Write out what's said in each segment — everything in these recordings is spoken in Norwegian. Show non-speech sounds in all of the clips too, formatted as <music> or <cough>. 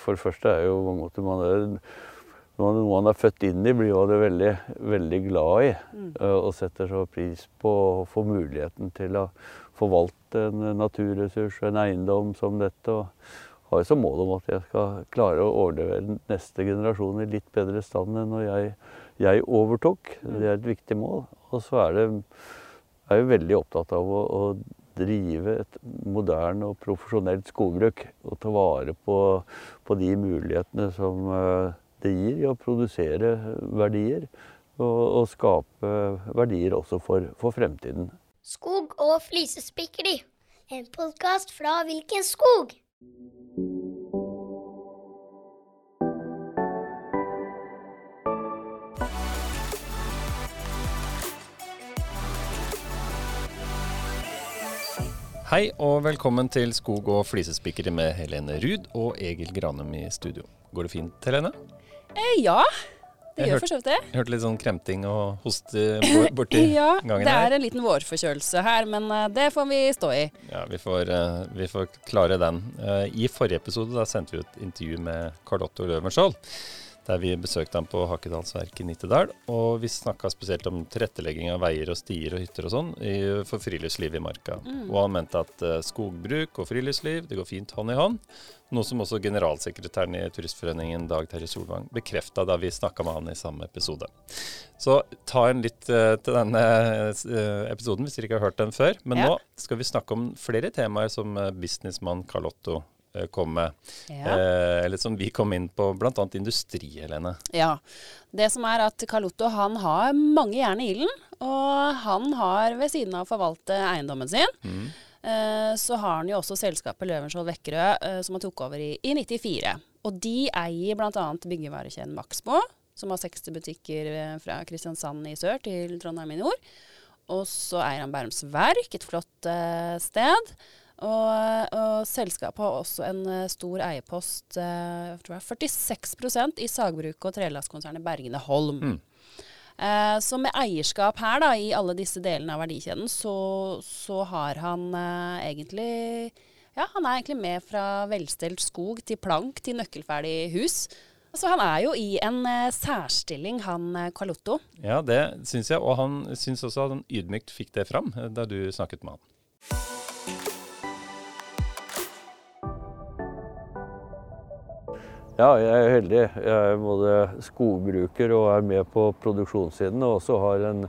For det første er jo på en måte man er, noe man er født inn i, blir det veldig, veldig glad i. Mm. Og setter så pris på å få muligheten til å forvalte en naturressurs, en eiendom som dette. og har jo som mål om at jeg skal klare å overlevere neste generasjon i litt bedre stand enn når jeg, jeg overtok. Det er et viktig mål. Og så er det jeg er jo veldig opptatt av å, å drive et moderne og profesjonelt skogbruk. Og ta vare på, på de mulighetene som eh, det gir i å produsere verdier. Og, og skape verdier også for, for fremtiden. Skog og flisespikkeri. En podkast fra Hvilken skog? Hei og velkommen til Skog og flisespikkeri med Helene Ruud og Egil Granum i studio. Går det fint, Helene? Eh, ja, det Jeg gjør for så vidt det. Jeg hørte litt sånn kremting og hoste bo- <laughs> borti Ja, gangen det er en liten vårforkjølelse her, men eh, det får vi stå i. Ja, vi får, eh, vi får klare den. Eh, I forrige episode sendte vi ut intervju med Carlotto Løvenskiold. Der vi besøkte ham på Hakkedalsverket i Nittedal. Og vi snakka spesielt om tilrettelegging av veier og stier og hytter og sånn for friluftsliv i marka. Og han mente at eh, skogbruk og friluftsliv det går fint hånd i hånd. Noe som også generalsekretæren i Turistforeningen, Dag Terje Solvang, bekrefta da vi snakka med han i samme episode. Så ta en litt eh, til denne eh, episoden hvis dere ikke har hørt den før. Men Ja. nå skal vi snakke om flere temaer som businessmann Carlotto eh, kom med. Ja. Eh, eller som vi kom inn på, bl.a. industri, Helene. ja. Det som er at Carlotto han har mange jern i ilden, og han har ved siden av å forvalte eiendommen sin, Mm. eh, så har han jo også selskapet Løvenskiold Vekkerø, eh, som han tok over i, i 94. Og de eier bl.a. byggevarekjeden Maxbo, som har 60 butikker eh, fra Kristiansand i sør til Trondheim i nord. Og så eier han Bærums Verk, et flott uh, sted. Og, og selskapet har også en eh, stor eierpost, eh, tror er 46% i sagbruket og trelastkonsernet Bergene Holm. Mm. Eh, så med eierskap her da, i alle disse delene av verdikjeden, så, så har han eh, egentlig Ja, han er egentlig med fra velstelt skog til plank til nøkkelferdig hus. Så han er jo i en eh, særstilling, han eh, Carlotto. Ja, det syns jeg. Og han syns også at han ydmykt fikk det fram da du snakket med han. Ja, jeg er heldig. Jeg er både skogbruker og er med på produksjonssiden, og også har en,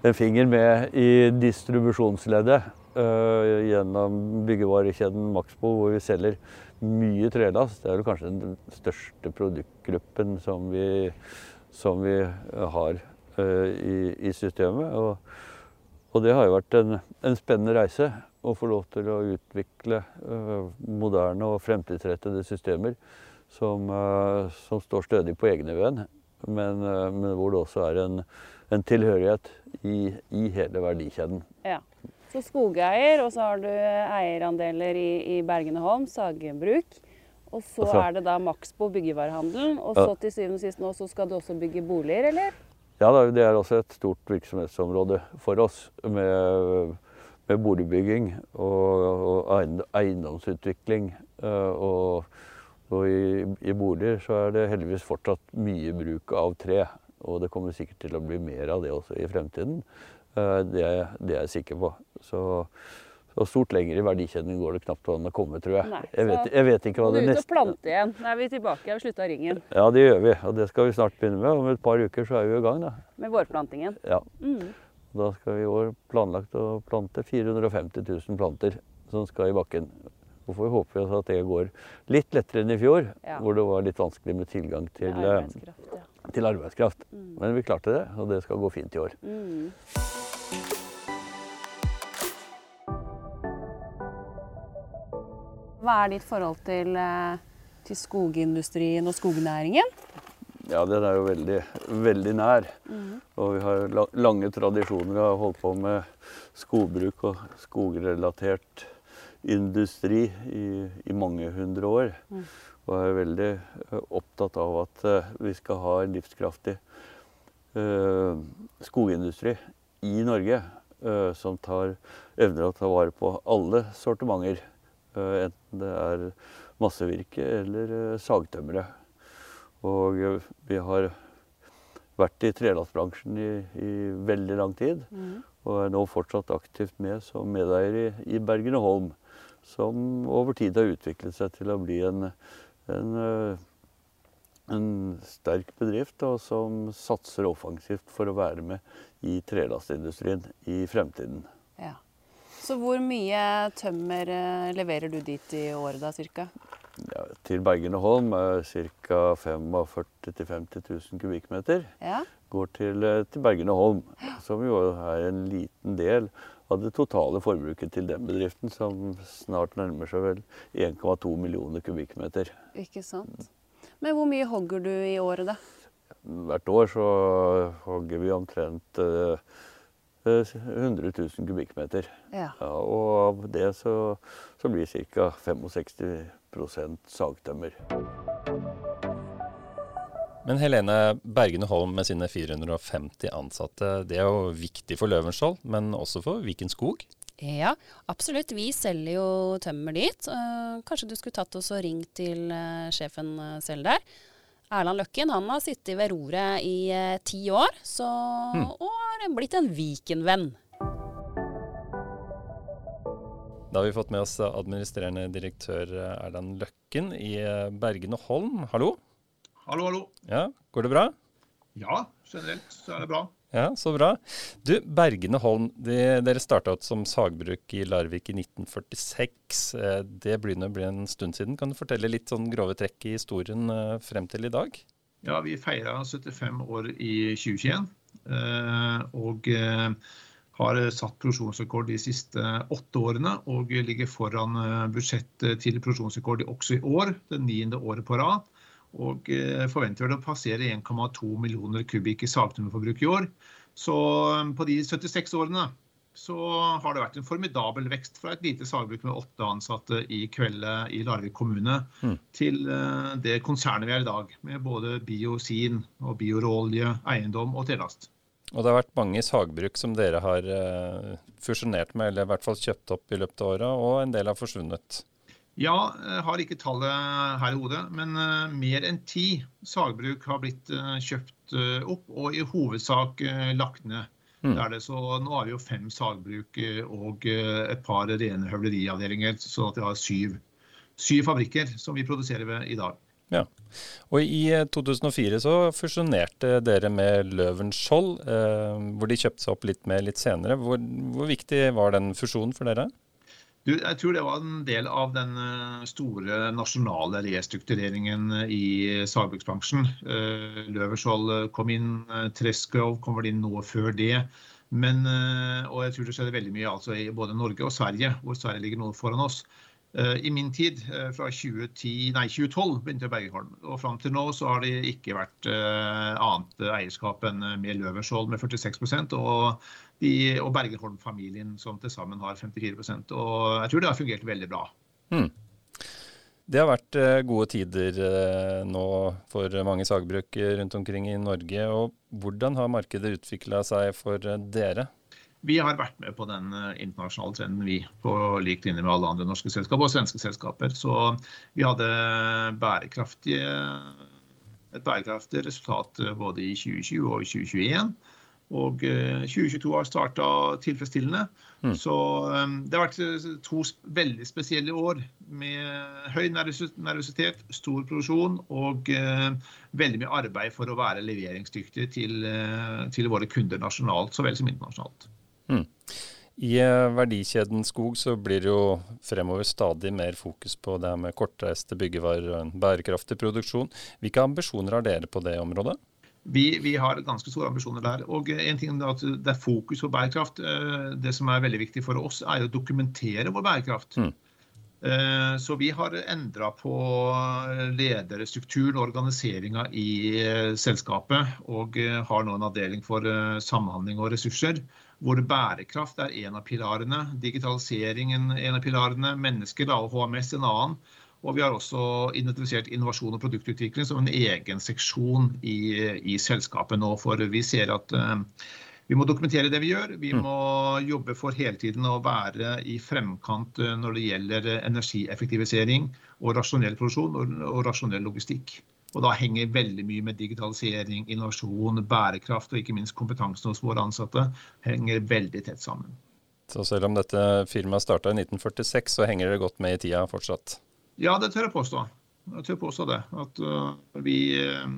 en finger med i distribusjonsleddet uh, gjennom byggevarekjeden Maxbo, hvor vi selger mye trelast. Det er vel kanskje den største produktgruppen som vi, som vi har uh, i, i systemet. Og, og det har jo vært en, en spennende reise å få lov til å utvikle uh, moderne og fremtidsrettede systemer som, eh, som står stødig på egne ben, men, eh, men hvor det også er en, en tilhørighet i, i hele verdikjeden. Ja. Så skogeier, og så har du eierandeler i, i Bergene Holm, sagbruk. Og så altså, er det da Maxbo byggevarehandelen. Og Ja. så til syvende og sist nå så skal du også bygge boliger, eller? Ja, det er også et stort virksomhetsområde for oss med, med boligbygging og, og eiendomsutvikling. eh, Og, og i, i boliger så er det heldigvis fortsatt mye bruk av tre. Og det kommer sikkert til å bli mer av det også i fremtiden. Eh, Det er, det er jeg sikker på. Så, så stort lenger i verdikjeden går det knapt an å komme, tror jeg. Nei, jeg, vet, jeg vet ikke hva det ut og plante igjen. Da er vi tilbake. Jeg har slutta ringen Ja, det gjør vi. Og det skal vi snart begynne med. Om et par uker så er vi i gang. da. med vårplantingen. Ja. Mm. Da skal vi i år planlagt å plante 450 000 planter som skal i bakken. Så får vi håpe at det går litt lettere enn i fjor, Ja. hvor det var litt vanskelig med tilgang til, eh, arbeidskraft, ja. til arbeidskraft. Men vi klarte det, og det skal gå fint i år. Mm. Hva er ditt forhold til, eh, til skogindustrien og skognæringen? Ja, den er jo veldig, veldig nær. Og vi har lange tradisjoner og å holde på med skogbruk og skogrelatert industri i, i mange hundre år. Og er veldig eh, opptatt av at eh, vi skal ha en livskraftig uh, skogindustri i Norge Uh, som tar, evner å ta vare på alle sortimenter. Uh, enten det er massevirke eller sagtømmere. Og vi har vært i trelastbransjen i, i veldig lang tid. Mm. Og er nå fortsatt aktivt med som medeier i, i Bergen og Holm. Som over tid har utviklet seg til å bli en, en, eh, en sterk bedrift, og som satser offensivt for å være med i trelastindustrien i fremtiden. Ja. Så hvor mye tømmer eh, leverer du dit i året da, cirka? Ja, til Bergen og Holm er ca. 45 000-50 000 kubikkmeter. Ja. Går til, eh, til Bergen og Holm, som jo er en liten del av det totale forbruket til den bedriften, som snart nærmer seg vel 1,2 millioner kubikkmeter. Ikke sant. Men hvor mye hogger du i året, da? Hvert år så hogger vi omtrent eh, eh, 100 000 kubikkmeter. Ja. Ja, og av det så, så blir ca. 65% sagtømmer. Men Helene Bergen og Holm med sine 450 ansatte, det er jo viktig for Løvenskiold, men også for Viken Skog. Ja, absolutt. Vi selger jo tømmer dit. Eh, kanskje du skulle tatt oss og ringt til eh, sjefen eh, selv der. Erland Løkken han har sittet ved roret i ti år, så, og har blitt en Viken-venn. Da har vi fått med oss administrerende direktør Erland Løkken i Bergen og Holm. Hallo? Hallo, hallo. Ja, går det bra? Ja, generelt så er det bra. Ja, så bra. Du, Bergen og Holm, de, dere starta ut som sagbruk i Larvik i 1946. Eh, Det begynner å bli en stund siden. Kan du fortelle litt sånn grove trekk i historien eh, frem til i dag? Ja, vi feira 75 år i 2021. eh, Og har satt produksjonsrekord de siste åtte årene. Og ligger foran budsjettet til produksjonsrekord også i år, det niende året på rad. Og eh, forventer vel å passere 1,2 millioner kubikk i sagtømmerforbruk i år. Så eh, på de 76 årene så har det vært en formidabel vekst fra et lite sagbruk med åtte ansatte i kveld i Larvik kommune, Mm. til eh, det konsernet vi er i dag, med både biosin og bioråolje, eiendom og trelast. Og det har vært mange sagbruk som dere har fusjonert med, eller i hvert fall kjøpt opp i løpet av åra, og en del har forsvunnet. Ja, jeg har ikke tallet her i hodet, men eh, mer enn ti sagbruk har blitt eh, kjøpt eh, opp, og i hovedsak eh, lagt ned. Mm. Det er det, så nå har vi jo fem sagbruk eh, og eh, et par rene høvleriavdelinger, så at vi har syv, syv fabrikker som vi produserer ved i dag. Ja, Og i eh, 2004 så fusjonerte dere med Løvenskiold, eh, hvor de kjøpte seg opp litt mer litt senere. Hvor, hvor viktig var den fusjonen for dere? Du, jeg tror det var en del av den eh, store nasjonale restruktureringen i sagbruksbransjen. Løverskjold kom inn, eh, Treskov kom inn nå før det. Men, eh, og jeg tror det skjedde veldig mye altså, i både Norge og Sverige, hvor Sverige ligger noe foran oss. Eh, I min tid, eh, fra 2010, nei, 2012, begynte i Og fram til nå så har det ikke vært eh, annet eierskap enn eh, med Løvenskiold med 46% og, de, og Bergenholm-familien som til sammen har 54% Og jeg tror det har fungert veldig bra. Det har vært eh, gode tider eh, nå for mange sagbruk eh, rundt omkring i Norge. og Hvordan har markedet utvikla seg for dere? Vi har vært med på den internasjonale trenden, vi. På lik linje med alle andre norske selskaper og svenske selskaper. Så vi hadde bærekraftige, et bærekraftig resultat både i 2020 og i 2021. Og eh, 2022 har starta tilfredsstillende. Mm. Så eh, det har vært eh, to veldig spesielle år med høy nervøs- nervøsitet, stor produksjon og eh, veldig mye arbeid for å være leveringsdyktig til, eh, til våre kunder nasjonalt så vel som internasjonalt. I eh, verdikjeden skog så blir det jo fremover stadig mer fokus på det her med kortreiste byggevarer og en bærekraftig produksjon. Hvilke ambisjoner har dere på det området? Vi, vi har ganske store ambisjoner der. Og en ting er at Det er fokus på bærekraft. Eh, Det som er veldig viktig for oss, er å dokumentere vår bærekraft. Mm. Eh, Så vi har endra på lederstrukturen og organiseringa i eh, selskapet. Og eh, har nå en avdeling for eh, samhandling og ressurser. Hvor bærekraft er en av pilarene. Digitalisering er en av pilarene. Mennesker da, og HMS en annen. Og vi har også identifisert innovasjon og produktutvikling som en egen seksjon i, i selskapet nå. For vi ser at uh, vi må dokumentere det vi gjør. Vi må jobbe for hele tiden å være i fremkant når det gjelder energieffektivisering og rasjonell produksjon og rasjonell logistikk. Og da henger veldig mye med digitalisering, innovasjon, bærekraft og ikke minst kompetansen hos våre ansatte henger veldig tett sammen. Så selv om dette firmaet starta i 1946, så henger det godt med i tida fortsatt? Ja, det tør jeg påstå. Jeg tør påstå det. At uh, vi uh,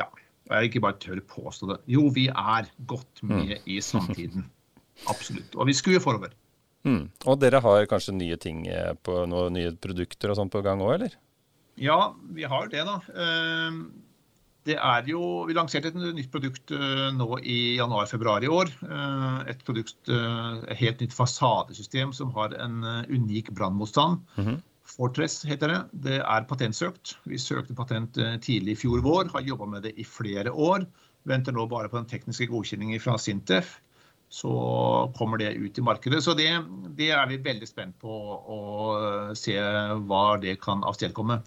Ja, jeg ikke bare tør påstå det. Jo, vi er godt med mm. i samtiden. Absolutt. Og vi skuer forover. Mm. Og dere har kanskje nye ting eh, på noen nye produkter og sånn på gang òg, eller? Ja, vi har det, da. Ehm, det er jo, Vi lanserte et nytt produkt nå i januar-februar i år. Eh, et produkt, et helt nytt fasadesystem som har en unik brannmotstand. Mm -hmm. Fortress heter det. Det er patentsøkt. Vi søkte patent tidlig i fjor vår, har jobba med det i flere år. Venter nå bare på den tekniske godkjenningen fra Sintef. Så kommer det ut i markedet. Så det, det er vi veldig spent på å se hva det kan avstedkomme.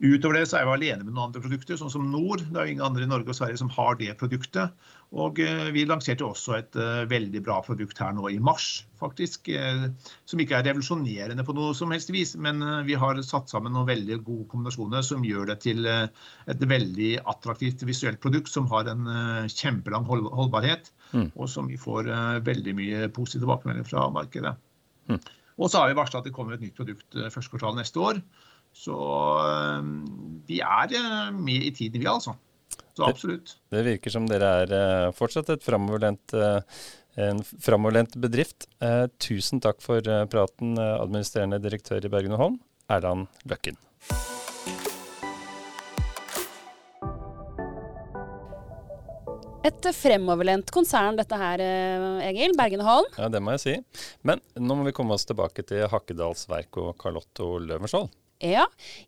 Utover det så er vi alene med noen andre produkter, sånn som Nord. Det er jo ingen andre i Norge og Sverige som har det produktet. Og eh, vi lanserte også et uh, veldig bra produkt her nå i mars, faktisk. Uh, som ikke er revolusjonerende på noe som helst vis, men vi har satt sammen noen veldig gode kombinasjoner som gjør det til et veldig attraktivt visuelt produkt som har en kjempelang hold holdbarhet, mm. og som vi får veldig mye positive tilbakemeldinger fra markedet. Mm. Og så har vi varsla at det kommer et nytt produkt første kvartal neste år. Så eh, vi er eh, med i tiden, vi altså. Så absolutt. Det, det virker som dere er eh, fortsatt et framoverlent en framoverlent bedrift. Eh, tusen takk for praten, administrerende direktør i Bergen og Holm, Erland Løkken. Et fremoverlent konsern dette her, Egil. Bergen og Holm. Ja, det må jeg si. Men nå må vi komme oss tilbake til Hakkedalsverk og Carlotto Løvenskiold. Ja,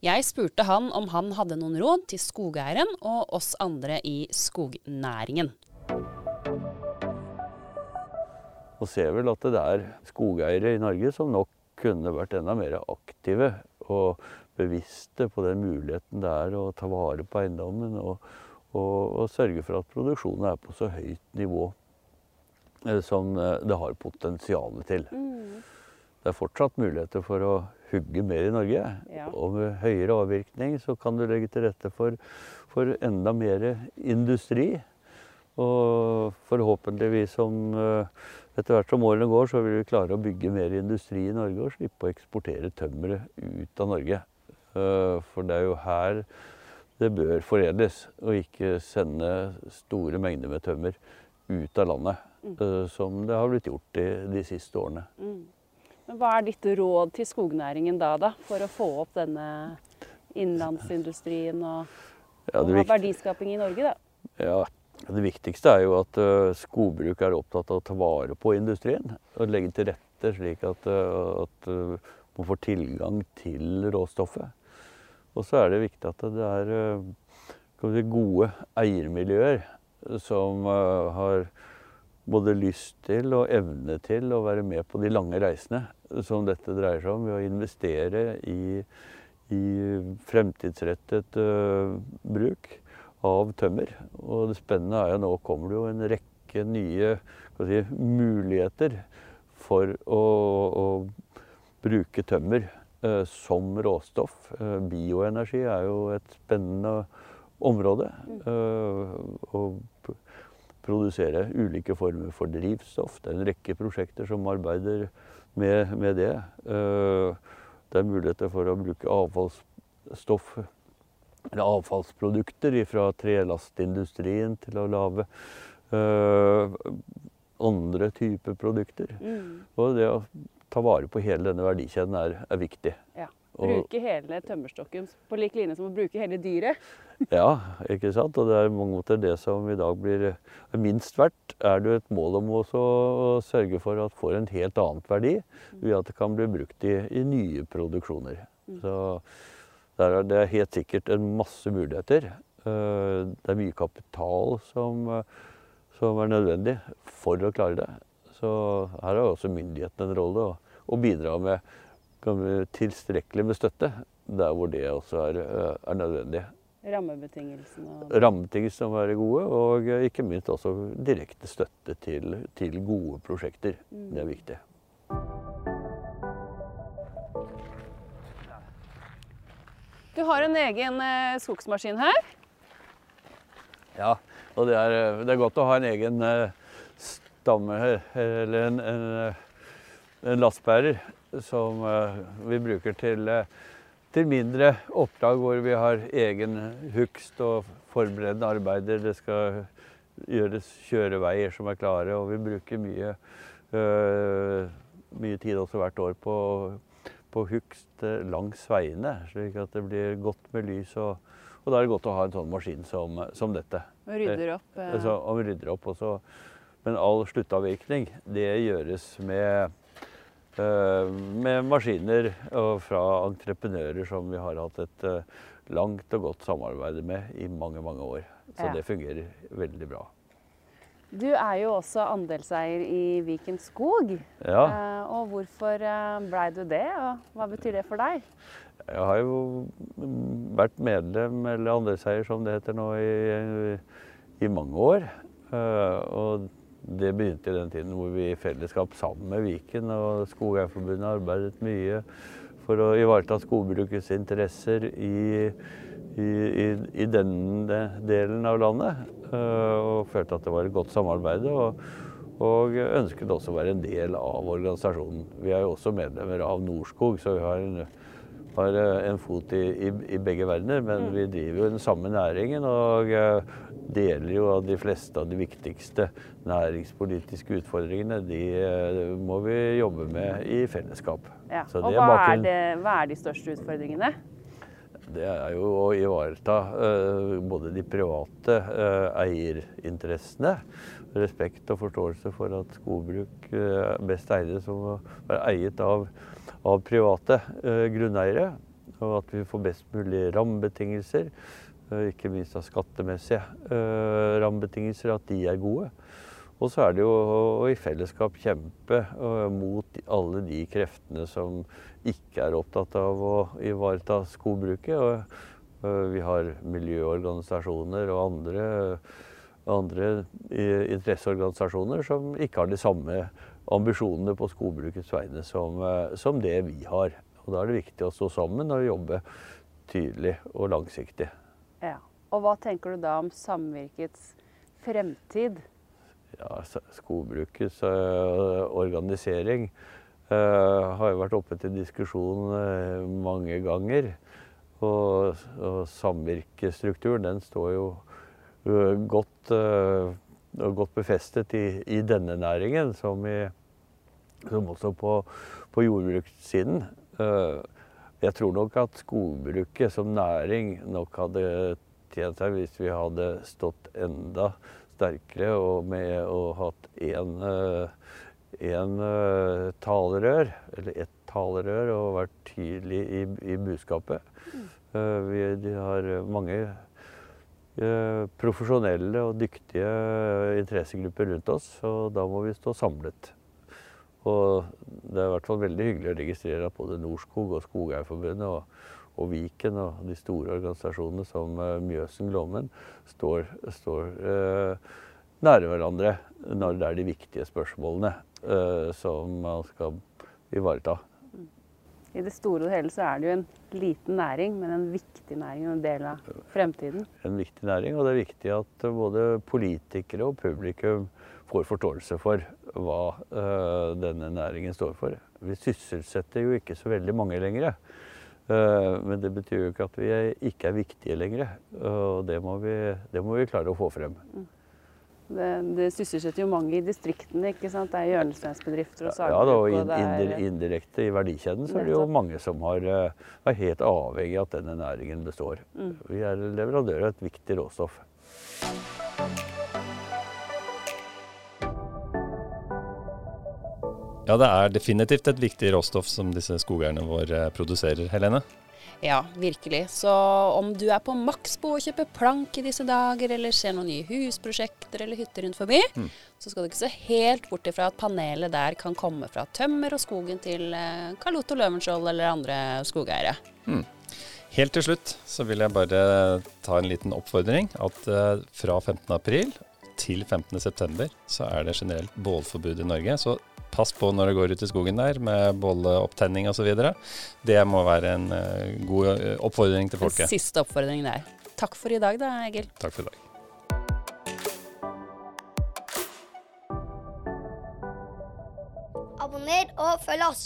jeg spurte han om han hadde noen råd til skogeieren og oss andre i skognæringen. Og ser vel at det er skogeiere i Norge som nok kunne vært enda mer aktive og bevisste på den muligheten det er å ta vare på eiendommen og, og, og sørge for at produksjonen er på så høyt nivå eh, som eh, det har potensial til. Mm. Det er fortsatt muligheter for å hugge mer i Norge. Ja. Og med høyere avvirkning så kan du legge til rette for, for enda mer industri. Og forhåpentligvis som eh, etter hvert som årene går, så vil vi klare å bygge mer industri i Norge og slippe å eksportere tømmeret ut av Norge. Eh, for det er jo her det bør foredles, og ikke sende store mengder med tømmer ut av landet. Mm. Eh, som det har blitt gjort de, de siste årene. Mm. Men hva er ditt råd til skognæringen da, da for å få opp denne innlandsindustrien og, ja, og verdiskaping i Norge? da? Ja, Det viktigste er jo at uh, skogbruk er opptatt av å ta vare på industrien. Og legge til rette slik at, uh, at uh, man får tilgang til råstoffet. Og så er det viktig at det er gode eiermiljøer som har både lyst til og evne til å være med på de lange reisene som dette dreier seg om, ved å investere i, i fremtidsrettet uh, bruk av tømmer. Og det spennende er jo nå kommer det jo en rekke nye si, muligheter for å, å bruke tømmer uh, som råstoff. Uh, bioenergi er jo et spennende område. og produsere ulike former for drivstoff. Det er en rekke prosjekter som arbeider med, med det. Eh, det er muligheter for å bruke avfallsstoff eller avfallsprodukter fra trelastindustrien til å lage uh, andre typer produkter. Mm. Og det å ta vare på hele denne verdikjeden er, er viktig. Ja. Bruke hele tømmerstokken på lik linje som å bruke hele dyret. <laughs> ja, ikke sant. Og det er mange måter det som i dag blir minst verdt, er det et mål om å sørge for at får en helt annen verdi ved at det kan bli brukt i, i nye produksjoner. Mm. Så der er det helt sikkert en masse muligheter. Eh, det er mye kapital som, som er nødvendig for å klare det. Så her har også myndighetene en rolle å bidra med tilstrekkelig med støtte der hvor det også er, er nødvendig. Rammebetingelsene Rammebetingelsene må være gode, og eh, ikke minst også direkte støtte til, til gode prosjekter. Det er viktig. Du har en egen eh, skogsmaskin her. Ja, og det er, eh, det er godt å ha en egen eh, stamme her, eller en, en, eh, en lastbærer som eh, vi bruker til, eh, til mindre oppdrag hvor vi har egen hugst og forberedende arbeider. Det skal gjøres kjøreveier som er klare, og vi bruker mye, eh, mye tid også hvert år på, på hugst langs veiene, slik at det blir godt med lys. Og, og da er det godt å ha en sånn maskin som, som dette. Og rydder opp. eh, Så, og vi rydder opp også. Men all sluttavvirkning, det gjøres med, med maskiner og fra entreprenører som vi har hatt et eh, langt og godt samarbeid med i mange, mange år. Så Ja. det fungerer veldig bra. Du er jo også andelseier i Viken Skog. Ja, Eh, og hvorfor eh, blei du det, og hva betyr det for deg? jeg har jo mm, vært medlem, eller andelseier som det heter nå, i, i mange år. Eh, og det begynte i den tiden hvor vi i fellesskap sammen med Viken og Skogeierforbundet arbeidet mye for å ivareta skogbrukets interesser i, i, i, i denne delen av landet. eh, og følte at det var et godt samarbeid. Og, og ønsket også å være en del av organisasjonen. Vi er jo også medlemmer av Norskog, så vi har en, har eh, en fot i, i, i begge verdener. Men vi driver jo den samme næringen og eh, deler jo av de fleste av de viktigste næringspolitiske utfordringene. De eh, må vi jobbe med i fellesskap. Ja. Og hva er, det, hva er de største utfordringene? Det er jo å ivareta uh, både de private uh, eierinteressene, respekt og forståelse for at skogbruk er best eide som er eiet av, av private eh, grunneiere, og at vi får best mulig rammebetingelser, eh, ikke minst av skattemessige eh, rammebetingelser, at de er gode. Og så er det jo å i fellesskap kjempe mot alle de kreftene som ikke er opptatt av å ivareta skogbruket. Og vi har miljøorganisasjoner og andre, andre interesseorganisasjoner som ikke har de samme ambisjonene på skogbrukets vegne som, eh, som det vi har. Og da er det viktig å stå sammen og jobbe tydelig og langsiktig. Ja. Og hva tenker du da om samvirkets fremtid? ja, skogbrukets eh, organisering eh, har jo vært oppe til diskusjon mange ganger. Og, og samvirkestrukturen den står jo godt, godt befestet i, i denne næringen, som, i, som også på, på jordbrukssiden. Eh, jeg tror nok at skogbruket som næring nok hadde tjent seg hvis vi hadde stått enda sterkere og med å hatt én en, eh, talerør, eller ett talerør, og vært tydelig i, i budskapet. Eh, vi har mange eh, profesjonelle og dyktige interessegrupper rundt oss, og da må vi stå samlet. Og det er i hvert fall veldig hyggelig å registrere at både Norskog og Skogeierforbundet og, og Viken og de store organisasjonene som eh, Mjøsen Glommen står, står eh, nære hverandre når det er de viktige spørsmålene eh, som man skal ivareta. I det store og hele så er det jo en liten næring, men en viktig næring og en del av fremtiden. En viktig næring, og det er viktig at både politikere og publikum får forståelse for hva eh, denne næringen står for. Vi sysselsetter jo ikke så veldig mange lenger. Eh, men det betyr jo ikke at vi ikke er viktige lenger. Og det må vi, det må vi klare å få frem. Det, det sysselsetter jo mange i distriktene, ikke sant. Det er hjørnesteinsbedrifter og Ja, da, og sagbruk, og er indirekte i verdikjeden så er det jo mange som har, eh, er helt avhengig av at denne næringen består. Mm. Vi er leverandører av et viktig råstoff. Ja, det er definitivt et viktig råstoff som disse skogeierne våre produserer, Helene. Ja, virkelig. Så om du er på Maxbo og kjøper plank i disse dager, eller ser noen nye husprosjekter eller hytter rundt forbi, så skal du ikke se helt bort ifra at panelet der kan komme fra tømmer og skogen til eh, Carl Otto Løvenskiold eller andre skogeiere. Helt til slutt så vil jeg bare ta en liten oppfordring. At eh, fra 15.4 til 15.9 så er det generelt bålforbud i Norge. Så pass på når du går ut i skogen der med bolleopptenning osv. Det må være en eh, god eh, oppfordring til En folket. siste oppfordring der. Takk for i dag da, Egil. Takk for i dag. Abonner og følg oss.